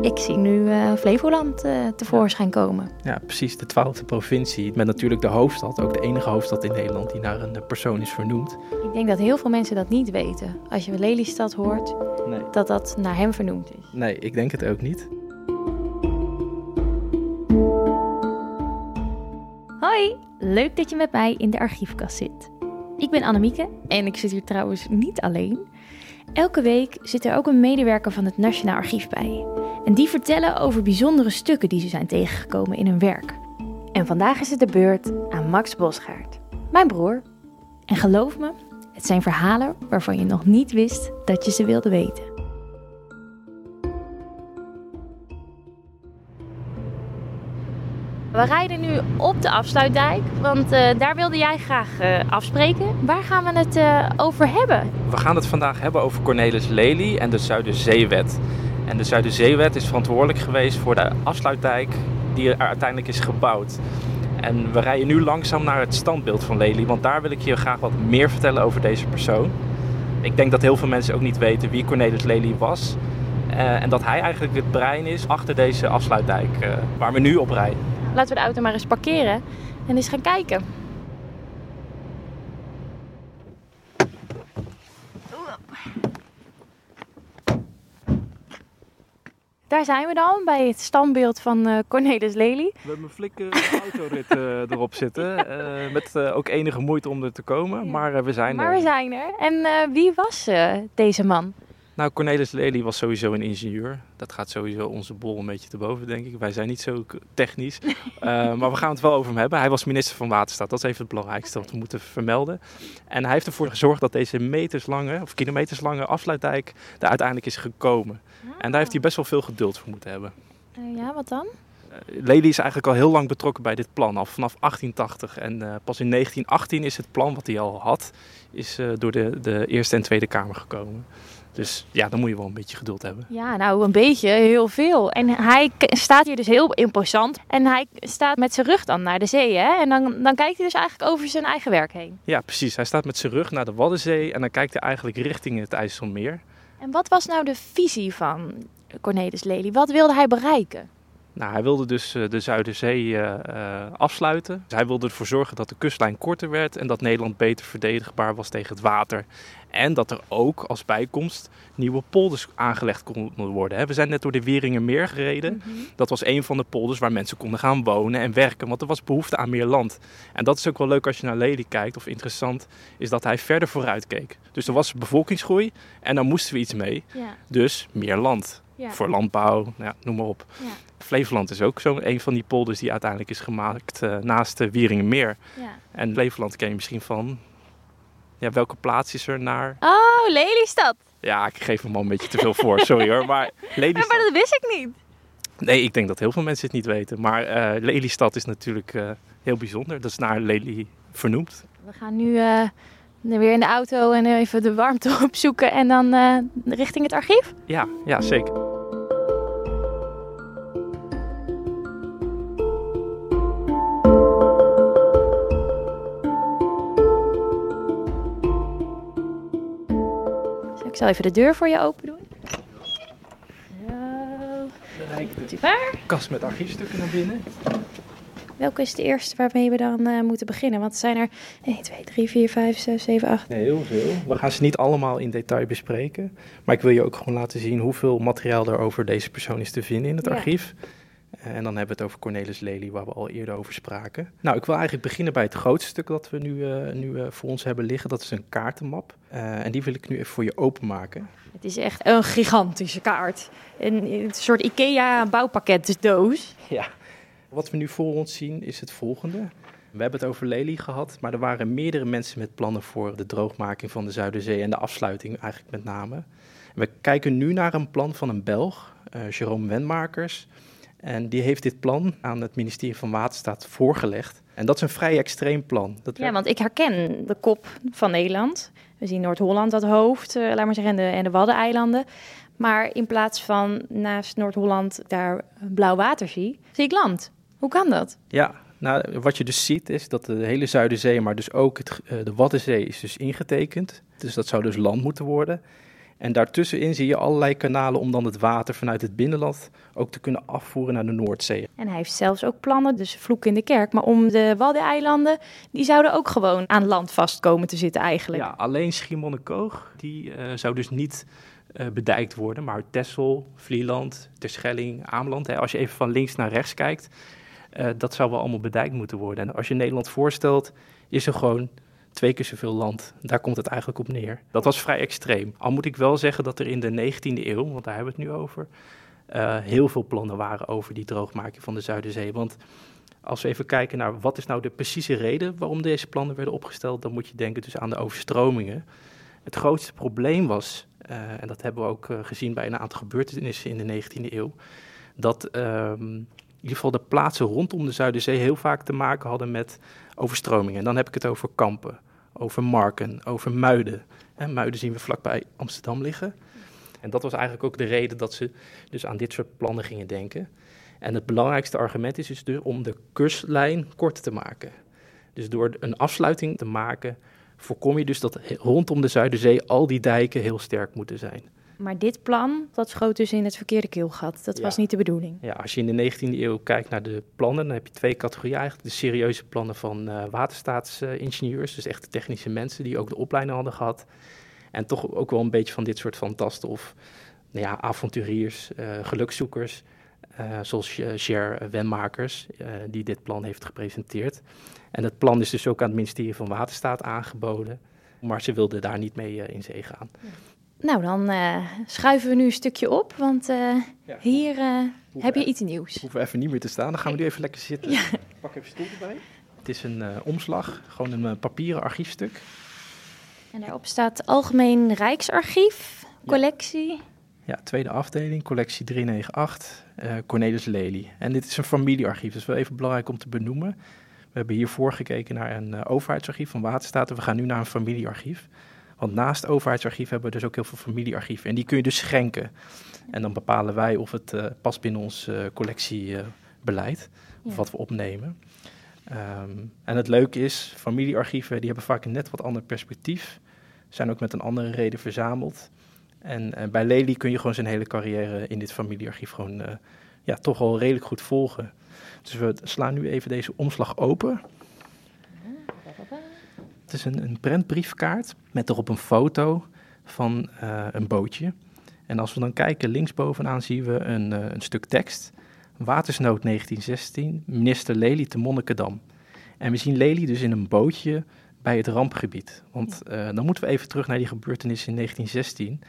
Ik zie nu uh, Flevoland uh, tevoorschijn komen. Ja, precies. De twaalfde provincie. Met natuurlijk de hoofdstad. Ook de enige hoofdstad in Nederland die naar een persoon is vernoemd. Ik denk dat heel veel mensen dat niet weten. Als je Lelystad hoort, nee. dat dat naar hem vernoemd is. Nee, ik denk het ook niet. Hoi, leuk dat je met mij in de archiefkast zit. Ik ben Annemieke en ik zit hier trouwens niet alleen. Elke week zit er ook een medewerker van het Nationaal Archief bij. En die vertellen over bijzondere stukken die ze zijn tegengekomen in hun werk. En vandaag is het de beurt aan Max Bosgaard, mijn broer. En geloof me, het zijn verhalen waarvan je nog niet wist dat je ze wilde weten. We rijden nu op de afsluitdijk, want uh, daar wilde jij graag uh, afspreken. Waar gaan we het uh, over hebben? We gaan het vandaag hebben over Cornelis Lely en de Zuiderzeewet. En de Zuiderzeewet is verantwoordelijk geweest voor de afsluitdijk die er uiteindelijk is gebouwd. En we rijden nu langzaam naar het standbeeld van Lely, want daar wil ik je graag wat meer vertellen over deze persoon. Ik denk dat heel veel mensen ook niet weten wie Cornelis Lely was. en dat hij eigenlijk het brein is achter deze afsluitdijk waar we nu op rijden laten we de auto maar eens parkeren en eens gaan kijken. Daar zijn we dan, bij het standbeeld van uh, Cornelis Lely. We hebben een flikke autorit uh, erop zitten. Uh, met ook enige moeite om er te komen, maar we zijn maar er. Maar we zijn er. En wie was deze man? Nou, Cornelis Lely was sowieso een ingenieur. Dat gaat sowieso onze bol een beetje te boven, denk ik. Wij zijn niet zo technisch. uh, maar we gaan het wel over hem hebben. Hij was minister van Waterstaat. Dat is even het belangrijkste wat we moeten vermelden. En hij heeft ervoor gezorgd dat deze meterslange, of kilometerslange afsluitdijk er uiteindelijk is gekomen. En daar heeft hij best wel veel geduld voor moeten hebben. Uh, ja, wat dan? Uh, Lely is eigenlijk al heel lang betrokken bij dit plan, al vanaf 1880. En pas in 1918 is het plan wat hij al had, is door de, de Eerste en Tweede Kamer gekomen. Dus ja, dan moet je wel een beetje geduld hebben. Ja, nou een beetje, heel veel. En hij staat hier dus heel imposant. En hij staat met zijn rug dan naar de zee. Hè? En dan, dan kijkt hij dus eigenlijk over zijn eigen werk heen. Ja, precies. Hij staat met zijn rug naar de Waddenzee. En dan kijkt hij eigenlijk richting het IJsselmeer. En wat was nou de visie van Cornelis Lely? Wat wilde hij bereiken? Nou, hij wilde dus eh, de Zuiderzee uh, uh, afsluiten. Dus hij wilde ervoor zorgen dat de kustlijn korter werd en dat Nederland beter verdedigbaar was tegen het water. En dat er ook als bijkomst nieuwe polders aangelegd konden worden. We zijn net door de Wieringenmeer gereden. Mhm. Dat was een van de polders waar mensen konden gaan wonen en werken. Want er was behoefte aan meer land. En dat is ook wel leuk als je naar Lely kijkt, of interessant, is dat hij verder vooruit keek. Dus er was bevolkingsgroei en daar moesten we iets mee. Ja. Dus meer land. Ja. Voor landbouw, nou ja, noem maar op. Ja. Flevoland is ook zo een van die polders die uiteindelijk is gemaakt uh, naast de Wieringenmeer. Ja. En Flevoland ken je misschien van. Ja, welke plaats is er naar? Oh, Lelystad. Ja, ik geef hem al een beetje te veel voor, sorry hoor. Maar Lelystad... maar dat wist ik niet. Nee, ik denk dat heel veel mensen het niet weten. Maar uh, Lelystad is natuurlijk uh, heel bijzonder. Dat is naar Lely vernoemd. We gaan nu weer in de auto en even de warmte opzoeken en dan richting het archief? Ja, ja zeker. Ik zal even de deur voor je open doen. Zo. waar? Kast met archiefstukken naar binnen. Welke is de eerste waarmee we dan uh, moeten beginnen? Want er zijn er 1, 2, 3, 4, 5, 6, 7, 8. Nee, heel veel. We gaan ze niet allemaal in detail bespreken. Maar ik wil je ook gewoon laten zien hoeveel materiaal er over deze persoon is te vinden in het ja. archief. En dan hebben we het over Cornelis Lely, waar we al eerder over spraken. Nou, ik wil eigenlijk beginnen bij het grootste stuk dat we nu, uh, nu uh, voor ons hebben liggen. Dat is een kaartenmap. Uh, en die wil ik nu even voor je openmaken. Het is echt een gigantische kaart. Een, een soort IKEA-bouwpakketdoos. Ja. Wat we nu voor ons zien is het volgende. We hebben het over Lely gehad, maar er waren meerdere mensen met plannen voor de droogmaking van de Zuiderzee en de afsluiting eigenlijk met name. We kijken nu naar een plan van een Belg, Jerome Wenmakers. En die heeft dit plan aan het ministerie van Waterstaat voorgelegd. En dat is een vrij extreem plan. Dat ja, want ik herken de kop van Nederland. We zien Noord-Holland dat hoofd, uh, laat maar zeggen, en de, en de Waddeneilanden. Maar in plaats van naast Noord-Holland daar blauw water zie, zie ik land. Hoe kan dat? Ja, nou, wat je dus ziet is dat de hele Zuiderzee, maar dus ook het, uh, de Waddenzee is dus ingetekend. Dus dat zou dus land moeten worden. En daartussenin zie je allerlei kanalen om dan het water vanuit het binnenland ook te kunnen afvoeren naar de Noordzee. En hij heeft zelfs ook plannen, dus vloek in de kerk, maar om de Waddeneilanden, die zouden ook gewoon aan land vast komen te zitten eigenlijk. Ja, alleen Schiermonnikoog, die uh, zou dus niet uh, bedijkt worden, maar Texel, Vlieland, Terschelling, Ameland, hè, als je even van links naar rechts kijkt, uh, dat zou wel allemaal bedijkt moeten worden. En als je Nederland voorstelt, is er gewoon twee keer zoveel land. Daar komt het eigenlijk op neer. Dat was vrij extreem. Al moet ik wel zeggen dat er in de 19e eeuw, want daar hebben we het nu over, uh, heel veel plannen waren over die droogmaking van de Zuiderzee. Want als we even kijken naar wat is nou de precieze reden waarom deze plannen werden opgesteld, dan moet je denken dus aan de overstromingen. Het grootste probleem was, uh, en dat hebben we ook gezien bij een aantal gebeurtenissen in de 19e eeuw, dat in ieder geval de plaatsen rondom de Zuiderzee heel vaak te maken hadden met overstromingen. En dan heb ik het over Kampen, over Marken, over Muiden. En Muiden zien we vlakbij Amsterdam liggen. En dat was eigenlijk ook de reden dat ze dus aan dit soort plannen gingen denken. En het belangrijkste argument is dus om de kustlijn kort te maken. Dus door een afsluiting te maken, voorkom je dus dat rondom de Zuiderzee al die dijken heel sterk moeten zijn. Maar dit plan, dat schoot dus in het verkeerde keelgat. Dat Ja. was niet de bedoeling. Ja, als je in de 19e eeuw kijkt naar de plannen, dan heb je twee categorieën eigenlijk. De serieuze plannen van eh, waterstaatsingenieurs, dus echt de technische mensen die ook de opleiding hadden gehad. En toch ook wel een beetje van dit soort fantasten of nou ja, avonturiers, eh, gelukzoekers, eh, zoals uh, Ger Wenmakers, die dit plan heeft gepresenteerd. En het plan is dus ook aan het ministerie van Waterstaat aangeboden, maar ze wilden daar niet mee in zee gaan. Nou, dan eh, schuiven we nu een stukje op, want eh, Ja. hier eh, heb je iets nieuws. hoeven we even niet meer te staan. Dan gaan we nu even lekker zitten. Pak even stoel erbij. Het is een omslag, gewoon een papieren archiefstuk. En daarop staat Algemeen Rijksarchief, collectie. Ja, tweede afdeling, collectie 398, eh, Cornelis Lely. En dit is een familiearchief, dat is wel even belangrijk om te benoemen. We hebben hiervoor gekeken naar een overheidsarchief van Waterstaat en we gaan nu naar een familiearchief. Want naast overheidsarchief hebben we dus ook heel veel familiearchieven. En die kun je dus schenken. En dan bepalen wij of het eh, past binnen ons eh, collectiebeleid, of Ja. wat we opnemen. Ehm, en het leuke is, familiearchieven die hebben vaak een net wat ander perspectief. Zijn ook met een andere reden verzameld. En eh, bij Lely kun je gewoon zijn hele carrière in dit familiearchief gewoon eh, ja, toch wel redelijk goed volgen. Dus we slaan nu even deze omslag open. Het is een, een prentbriefkaart met erop een foto van eh, een bootje. En als we dan kijken, linksbovenaan zien we een, eh, een stuk tekst. Watersnood 1916, minister Lely te Monnikendam. En we zien Lely dus in een bootje bij het rampgebied. Want eh, dan moeten we even terug naar die gebeurtenis in 1916.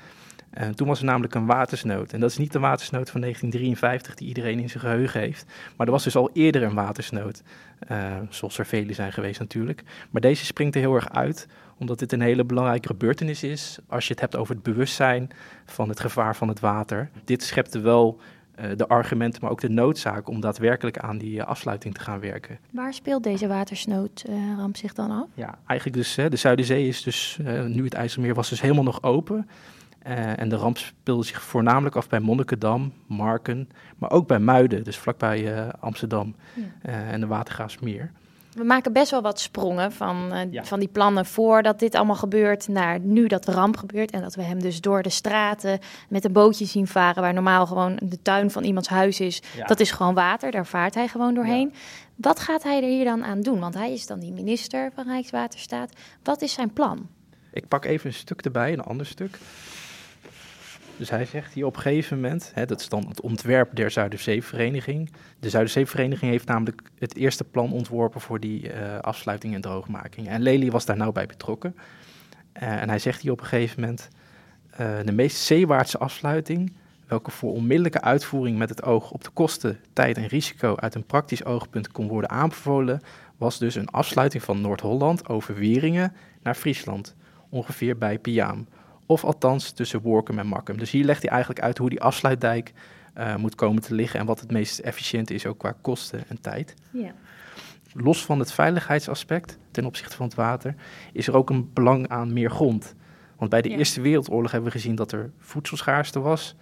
Eh, toen was er namelijk een watersnood. En dat is niet de watersnood van 1953 die iedereen in zijn geheugen heeft. Maar er was dus al eerder een watersnood. eh, zoals er vele zijn geweest natuurlijk. Maar deze springt er heel erg uit, omdat dit een hele belangrijke gebeurtenis is. Als je het hebt over het bewustzijn van het gevaar van het water. Dit schepte wel eh, de argumenten, maar ook de noodzaak om daadwerkelijk aan die afsluiting te gaan werken. Waar speelt deze watersnoodramp zich dan af? Ja, eigenlijk dus, hè, de Zuiderzee is dus, nu het IJsselmeer was dus helemaal nog open. Eh, en de ramp speelde zich voornamelijk af bij Monnikendam, Marken, maar ook bij Muiden, dus vlakbij eh, Amsterdam Ja. eh, en de Watergraafsmeer. We maken best wel wat sprongen van, Ja. van die plannen voordat dit allemaal gebeurt naar nu dat de ramp gebeurt. En dat we hem dus door de straten met een bootje zien varen waar normaal gewoon de tuin van iemands huis is. Ja. Dat is gewoon water, daar vaart hij gewoon doorheen. Wat gaat hij er hier dan aan doen? Want hij is dan die minister van Rijkswaterstaat. Wat is zijn plan? Ik pak even een stuk erbij, een ander stuk. Dus hij zegt hier op een gegeven moment, hè, dat is dan het ontwerp der Zuiderzeevereniging. De Zuiderzeevereniging heeft namelijk het eerste plan ontworpen voor die eh, afsluiting en droogmaking. En Lely was daar nou bij betrokken. Eh, en hij zegt hier op een gegeven moment, eh, de meest zeewaartse afsluiting, welke voor onmiddellijke uitvoering met het oog op de kosten, tijd en risico uit een praktisch oogpunt kon worden aanbevolen, was dus een afsluiting van Noord-Holland over Wieringen naar Friesland, ongeveer bij Piaam. Of althans tussen Workum en Makkum. Dus hier legt hij eigenlijk uit hoe die afsluitdijk eh, moet komen te liggen en wat het meest efficiënt is, ook qua kosten en tijd. Ja. Los van het veiligheidsaspect ten opzichte van het water, is er ook een belang aan meer grond. Want bij de Ja. Eerste Wereldoorlog hebben we gezien dat er voedselschaarste was.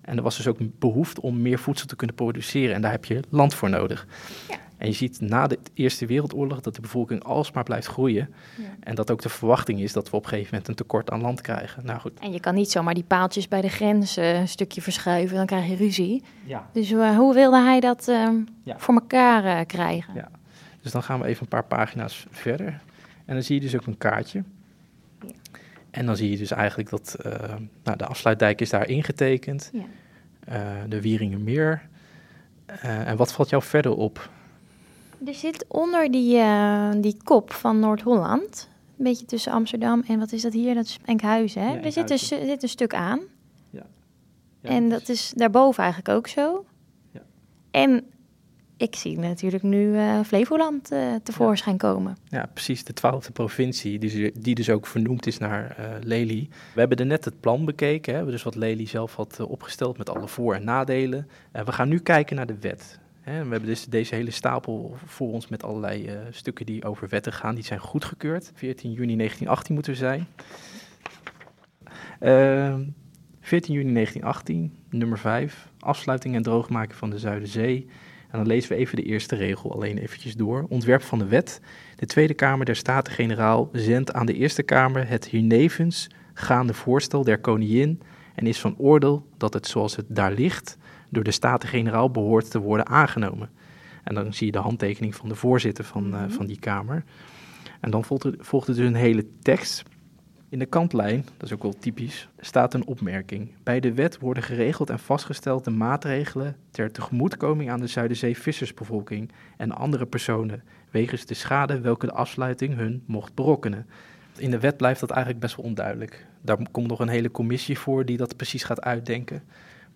En er was dus ook behoefte om meer voedsel te kunnen produceren. En daar heb je land voor nodig. Ja. En je ziet na de Eerste Wereldoorlog dat de bevolking alsmaar blijft groeien. Ja. En dat ook de verwachting is dat we op een gegeven moment een tekort aan land krijgen. Nou goed. En je kan niet zomaar die paaltjes bij de grens eh, een stukje verschuiven, dan krijg je ruzie. Ja. Dus eh, hoe wilde hij dat eh, Ja. voor elkaar krijgen? Ja. Dus dan gaan we even een paar pagina's verder. En dan zie je dus ook een kaartje. Ja. En dan zie je dus eigenlijk dat nou, de afsluitdijk is daar ingetekend. Ja. De Wieringermeer. En wat valt jou verder op? Er zit onder die, eh, die kop van Noord-Holland, een beetje tussen Amsterdam en wat is dat hier? Dat is Enkhuizen, hè? Ja, er zit een, zit een stuk aan. Ja, en dat is daarboven eigenlijk ook zo. Ja. En ik zie natuurlijk nu eh, Flevoland eh, tevoorschijn komen. Ja, precies. De twaalfde provincie, die, die dus ook vernoemd is naar eh Lely. We hebben er net het plan bekeken, hè, dus wat Lely zelf had opgesteld met alle voor- en nadelen. En we gaan nu kijken naar de wet. We hebben dus deze hele stapel voor ons met allerlei eh, stukken die over wetten gaan. Die zijn goedgekeurd. 14 juni 1918 moeten we zijn. Ehm 14 juni 1918, nummer 5. Afsluiting en droogmaken van de Zuiderzee. En dan lezen we even de eerste regel alleen eventjes door. Ontwerp van de wet. De Tweede Kamer der Staten-Generaal zendt aan de Eerste Kamer het hiernevens gaande voorstel der koningin en is van oordeel dat het zoals het daar ligt door de Staten-Generaal behoort te worden aangenomen. En dan zie je de handtekening van de voorzitter van, eh, Mhm. van die Kamer. En dan volgt er, volgt er dus een hele tekst. In de kantlijn, dat is ook wel typisch, staat een opmerking. Bij de wet worden geregeld en vastgesteld de maatregelen ter tegemoetkoming aan de Zuiderzee vissersbevolking en andere personen wegens de schade welke de afsluiting hun mocht berokkenen. In de wet blijft dat eigenlijk best wel onduidelijk. Daar komt nog een hele commissie voor die dat precies gaat uitdenken.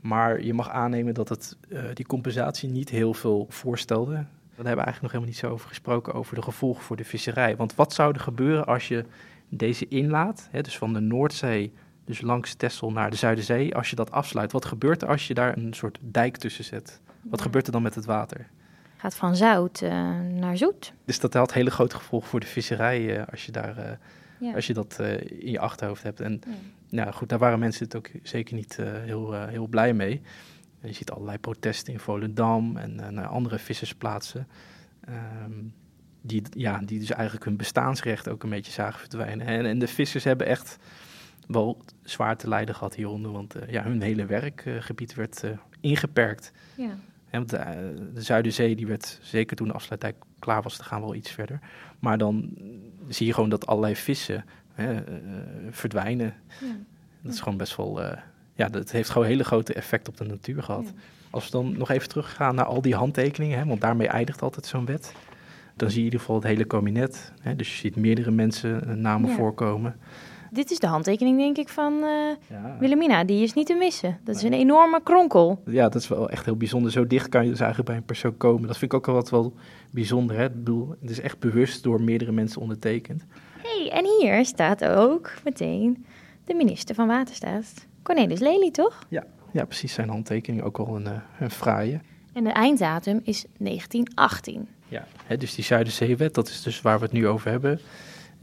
Maar je mag aannemen dat het, eh, die compensatie niet heel veel voorstelde. Daar hebben we eigenlijk nog helemaal niet zo over gesproken, over de gevolgen voor de visserij. Want wat zou er gebeuren als je deze inlaat, hè, dus van de Noordzee, dus langs Texel naar de Zuiderzee, als je dat afsluit? Wat gebeurt er als je daar een soort dijk tussen zet? Wat gebeurt er dan met het water? Gaat van zout eh, naar zoet. Dus dat had hele grote gevolgen voor de visserij eh, als je, daar, eh, Ja. als je dat in je achterhoofd hebt. En Ja. nou goed, daar waren mensen het ook zeker niet heel, heel blij mee. Je ziet allerlei protesten in Volendam en naar andere vissersplaatsen. ehm, die, ja, die dus eigenlijk hun bestaansrecht ook een beetje zagen verdwijnen. En, en de vissers hebben echt wel zwaar te lijden gehad hieronder. Want ja, hun hele werkgebied werd ingeperkt. Ja. Want de, eh, de Zuiderzee die werd, zeker toen de afsluitdijk klaar was, te gaan wel iets verder. Maar dan zie je gewoon dat allerlei vissen hè, eh, verdwijnen. Ja. Dat is gewoon best wel, eh, ja, dat heeft gewoon een hele grote effect op de natuur gehad. Ja. Als we dan nog even teruggaan naar al die handtekeningen, hè, want daarmee eindigt altijd zo'n wet. Dan zie je in ieder geval het hele kabinet. Hè, dus je ziet meerdere mensen namen Ja. voorkomen. Dit is de handtekening, denk ik, van eh, Ja. Wilhelmina. Die is niet te missen. Dat is een enorme kronkel. ja, dat is wel echt heel bijzonder. Zo dicht kan je dus eigenlijk bij een persoon komen. Dat vind ik ook wel wat wel bijzonder. Hè? Ik bedoel, het is echt bewust door meerdere mensen ondertekend. hey, en hier staat ook meteen de minister van Waterstaat. Cornelis Lely, toch? Ja, precies. Zijn handtekening ook wel een, eh, een fraaie. En de einddatum is 1918. Ja. Hè, dus die Zuiderzeewet, dat is dus waar we het nu over hebben.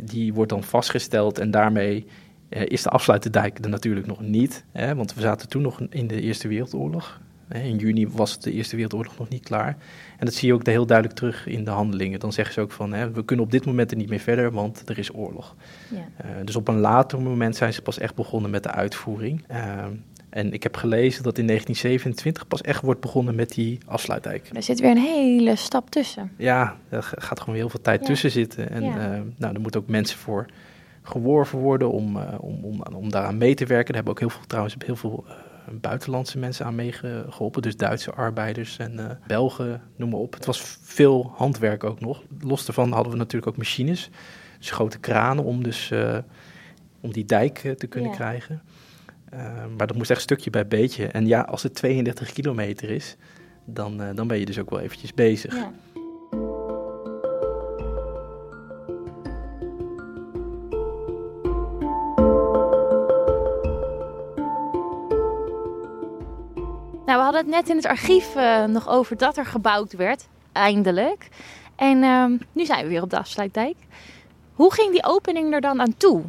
Die wordt dan vastgesteld en daarmee eh, is de afsluitendijk er natuurlijk nog niet. Hè, want we zaten toen nog in de Eerste Wereldoorlog. In juni was de Eerste Wereldoorlog nog niet klaar. En dat zie je ook heel duidelijk terug in de handelingen. Dan zeggen ze ook van, hè, we kunnen op dit moment er niet meer verder, want er is oorlog. Ja. Eh, dus op een later moment zijn ze pas echt begonnen met de uitvoering. Eh, en ik heb gelezen dat in 1927 pas echt wordt begonnen met die afsluitdijk. Er zit weer een hele stap tussen. Ja, er gaat gewoon heel veel tijd Ja. tussen zitten. En Ja. eh, nou, er moeten ook mensen voor geworven worden om, eh, om, om, om daaraan mee te werken. Daar hebben ook heel veel, trouwens heel veel eh, buitenlandse mensen aan meegeholpen. Dus Duitse arbeiders en Belgen, noem maar op. Het was veel handwerk ook nog. Los daarvan hadden we natuurlijk ook machines. Dus grote kranen om, dus, om die dijk te kunnen Ja. krijgen. Eh, maar dat moest echt stukje bij beetje. En ja, als het 32 kilometer is, dan, eh, dan ben je dus ook wel eventjes bezig. Ja. Nou, we hadden het net in het archief eh, nog over dat er gebouwd werd, eindelijk. En ehm, nu zijn we weer op de afsluitdijk. Hoe ging die opening er dan aan toe?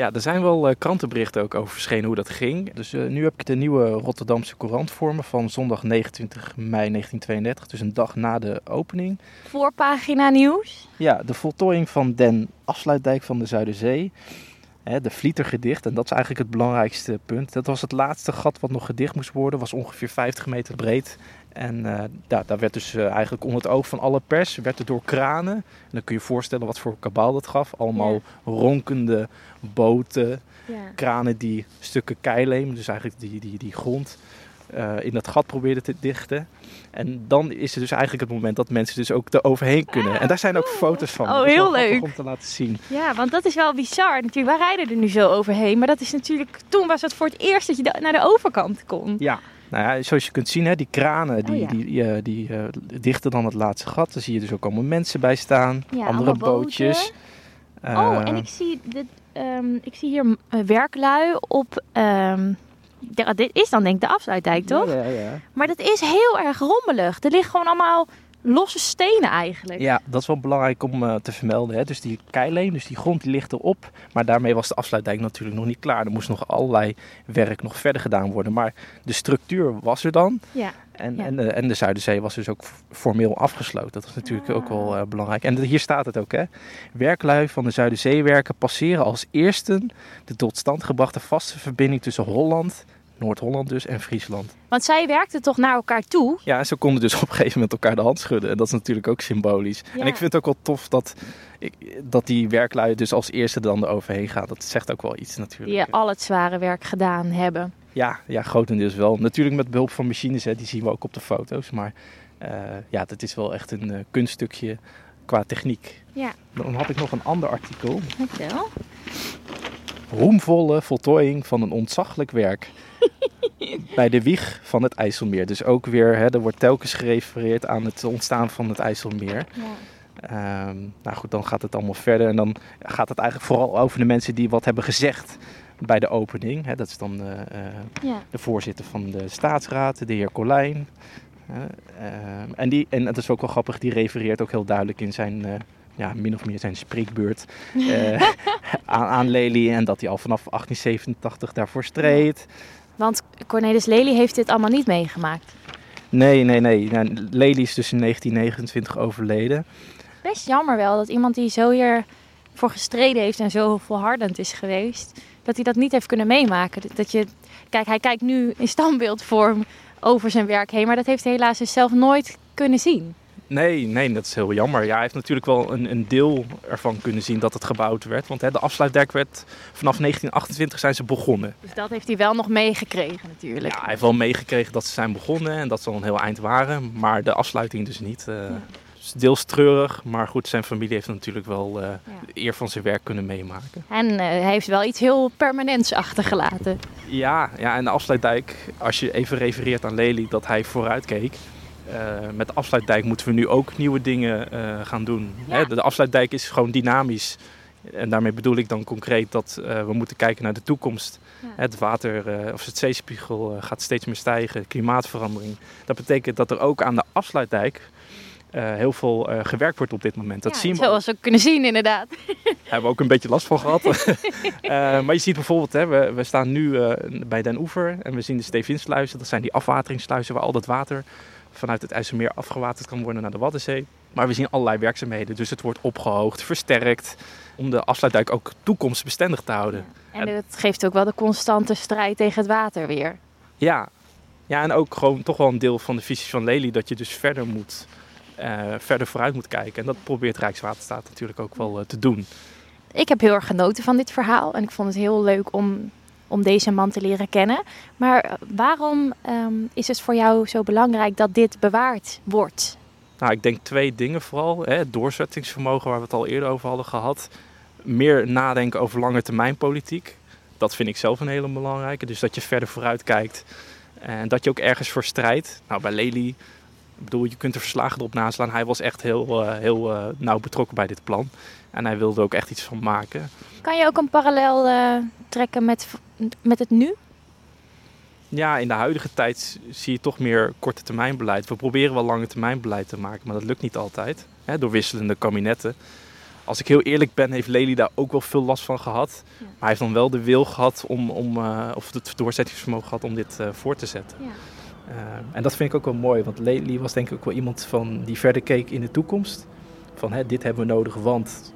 Ja, er zijn wel uh, krantenberichten ook over verschenen hoe dat ging. Dus uh, nu heb ik de nieuwe Rotterdamse Courant voor me van zondag 29 mei 1932, dus een dag na de opening. Voorpagina nieuws? Ja, de voltooiing van den afsluitdijk van de Zuiderzee. Hè, de Vlietergedicht, en dat is eigenlijk het belangrijkste punt. Dat was het laatste gat wat nog gedicht moest worden, was ongeveer 50 meter breed. En uh, daar, daar werd dus uh, eigenlijk onder het oog van alle pers, werd er door kranen. En dan kun je je voorstellen wat voor kabaal dat gaf. Allemaal ja. ronkende boten, ja. kranen die stukken keileem, dus eigenlijk die, die, die grond, uh, in dat gat probeerden te dichten. En dan is het dus eigenlijk het moment dat mensen dus ook er overheen kunnen. Ah, en daar zijn ook foto's van. Oh, heel leuk. Om te laten zien. Ja, want dat is wel bizar. Natuurlijk, wij rijden er nu zo overheen. Maar dat is natuurlijk, toen was het voor het eerst dat je naar de overkant kon. Ja, nou ja, zoals je kunt zien, hè, die kranen die, oh, ja. die, die, die uh, dichten dan het laatste gat. Daar zie je dus ook allemaal mensen bij staan. Ja, andere bootjes. Oh, en ik zie, dit, um, ik zie hier werklui op... Um, ja, dit is dan denk ik de afsluitdijk, toch? Ja, ja, Maar dat is heel erg rommelig. Er liggen gewoon allemaal losse stenen eigenlijk. Ja, dat is wel belangrijk om uh, te vermelden. Hè. Dus die keileen, dus die grond die ligt erop. Maar daarmee was de afsluitdijk natuurlijk nog niet klaar. Er moest nog allerlei werk nog verder gedaan worden. Maar de structuur was er dan. Ja. En, ja. en, de, en de Zuiderzee was dus ook formeel afgesloten. Dat was natuurlijk Ah. ook wel uh, belangrijk. En hier staat het ook, hè. Werklui van de Zuiderzeewerken passeren als eersten de tot stand gebrachte vaste verbinding tussen Holland, Noord-Holland dus, en Friesland. Want zij werkten toch naar elkaar toe? Ja, en ze konden dus op een gegeven moment elkaar de hand schudden. En dat is natuurlijk ook symbolisch. Ja. En ik vind het ook wel tof dat, ik, dat die werklui dus als eerste dan eroverheen gaan. Dat zegt ook wel iets natuurlijk. Die al het zware werk gedaan hebben. Ja, ja, grotendeels wel. Natuurlijk met behulp van machines, hè, die zien we ook op de foto's. Maar uh, ja, dat is wel echt een uh, kunststukje qua techniek. Ja. Dan had ik nog een ander artikel. Vertel. Roemvolle voltooiing van een ontzaglijk werk. bij de wieg van het IJsselmeer. Dus ook weer, hè, er wordt telkens gerefereerd aan het ontstaan van het IJsselmeer. Ja. Um, nou goed, dan gaat het allemaal verder. En dan gaat het eigenlijk vooral over de mensen die wat hebben gezegd bij de opening. Hè, dat is dan uh, uh, ja. de voorzitter van de staatsraad, de heer Colijn. Uh, en, die, en dat is ook wel grappig, die refereert ook heel duidelijk in zijn uh, ja, min of meer zijn spreekbeurt uh, aan, aan Lely. En dat hij al vanaf 1887 daarvoor streed. Want Cornelis Lely heeft dit allemaal niet meegemaakt. Nee, nee, nee. Nou, Lely is dus in 1929 overleden. Best jammer wel dat iemand die zo hier voor gestreden heeft en zo volhardend is geweest, dat hij dat niet heeft kunnen meemaken. Dat je, kijk, hij kijkt nu in standbeeldvorm over zijn werk heen, maar dat heeft hij helaas dus zelf nooit kunnen zien. Nee, nee, dat is heel jammer. Ja, hij heeft natuurlijk wel een, een deel ervan kunnen zien dat het gebouwd werd. Want hè, de afsluitdijk werd vanaf 1928 zijn ze begonnen. Dus dat heeft hij wel nog meegekregen natuurlijk. Ja, hij heeft wel meegekregen dat ze zijn begonnen en dat ze al een heel eind waren. Maar de afsluiting dus niet. Uh, ja. dus deels treurig, maar goed, zijn familie heeft natuurlijk wel uh, ja. de eer van zijn werk kunnen meemaken. En uh, hij heeft wel iets heel permanents achtergelaten. Ja, ja, en de afsluitdijk, als je even refereert aan Lely, dat hij vooruit keek. Met de afsluitdijk moeten we nu ook nieuwe dingen uh, gaan doen. Ja. Hè, de, afsluitdijk is gewoon dynamisch. En daarmee bedoel ik dan concreet dat uh, we moeten kijken naar de toekomst. Ja. Het water of het zeespiegel gaat steeds meer stijgen, klimaatverandering. Dat betekent dat er ook aan de afsluitdijk heel veel gewerkt wordt op dit moment. Dat ja, zien we. Zoals we kunnen zien, inderdaad. Daar hebben we ook een beetje last van gehad. maar je ziet bijvoorbeeld, hè, we, we staan nu bij Den Oever en we zien de Stevinsluizen. Dat zijn die afwateringssluizen waar al dat water vanuit het IJsselmeer afgewaterd kan worden naar de Waddenzee. Maar we zien allerlei werkzaamheden, dus het wordt opgehoogd, versterkt, om de afsluitdijk ook toekomstbestendig te houden. Ja. En het geeft ook wel de constante strijd tegen het water weer. Ja, ja en ook gewoon toch wel een deel van de visie van Lely, dat je dus verder moet, uh, verder vooruit moet kijken. En dat probeert Rijkswaterstaat natuurlijk ook wel uh, te doen. Ik heb heel erg genoten van dit verhaal en ik vond het heel leuk om om deze man te leren kennen. Maar waarom um, is het voor jou zo belangrijk dat dit bewaard wordt? Nou, ik denk twee dingen vooral. Hè. Het doorzettingsvermogen waar we het al eerder over hadden gehad. Meer nadenken over lange termijn politiek. Dat vind ik zelf een hele belangrijke. Dus dat je verder vooruit kijkt. En dat je ook ergens voor strijdt. Nou, bij Lely, ik bedoel, je kunt er verslagen erop naslaan. Hij was echt heel, uh, heel uh, nauw betrokken bij dit plan. En hij wilde ook echt iets van maken. Kan je ook een parallel uh, trekken met, met het nu? Ja, in de huidige tijd zie je toch meer korte termijn beleid. We proberen wel lange termijn beleid te maken, maar dat lukt niet altijd. Hè, door wisselende kabinetten. als ik heel eerlijk ben, heeft Lely daar ook wel veel last van gehad. Maar hij heeft dan wel de wil gehad om, om of het doorzettingsvermogen gehad om dit voor te zetten. Ja. en dat vind ik ook wel mooi, want Lely was denk ik ook wel iemand van die verder keek in de toekomst. Van hè, dit hebben we nodig, want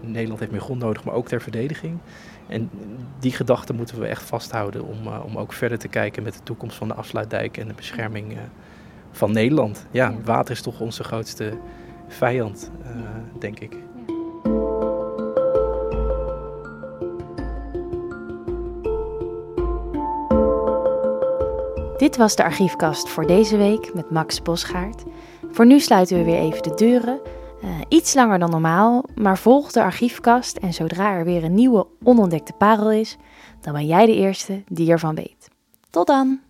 Nederland heeft meer grond nodig, maar ook ter verdediging. En die gedachte moeten we echt vasthouden om, uh, om ook verder te kijken met de toekomst van de afsluitdijk en de bescherming uh, van Nederland. Ja, water is toch onze grootste vijand, denk ik. Dit was de archiefkast voor deze week met Max Bosgaard. Voor nu sluiten we weer even de deuren. Uh, iets langer dan normaal, maar volg de archiefkast en zodra er weer een nieuwe onontdekte parel is, dan ben jij de eerste die ervan weet. Tot dan!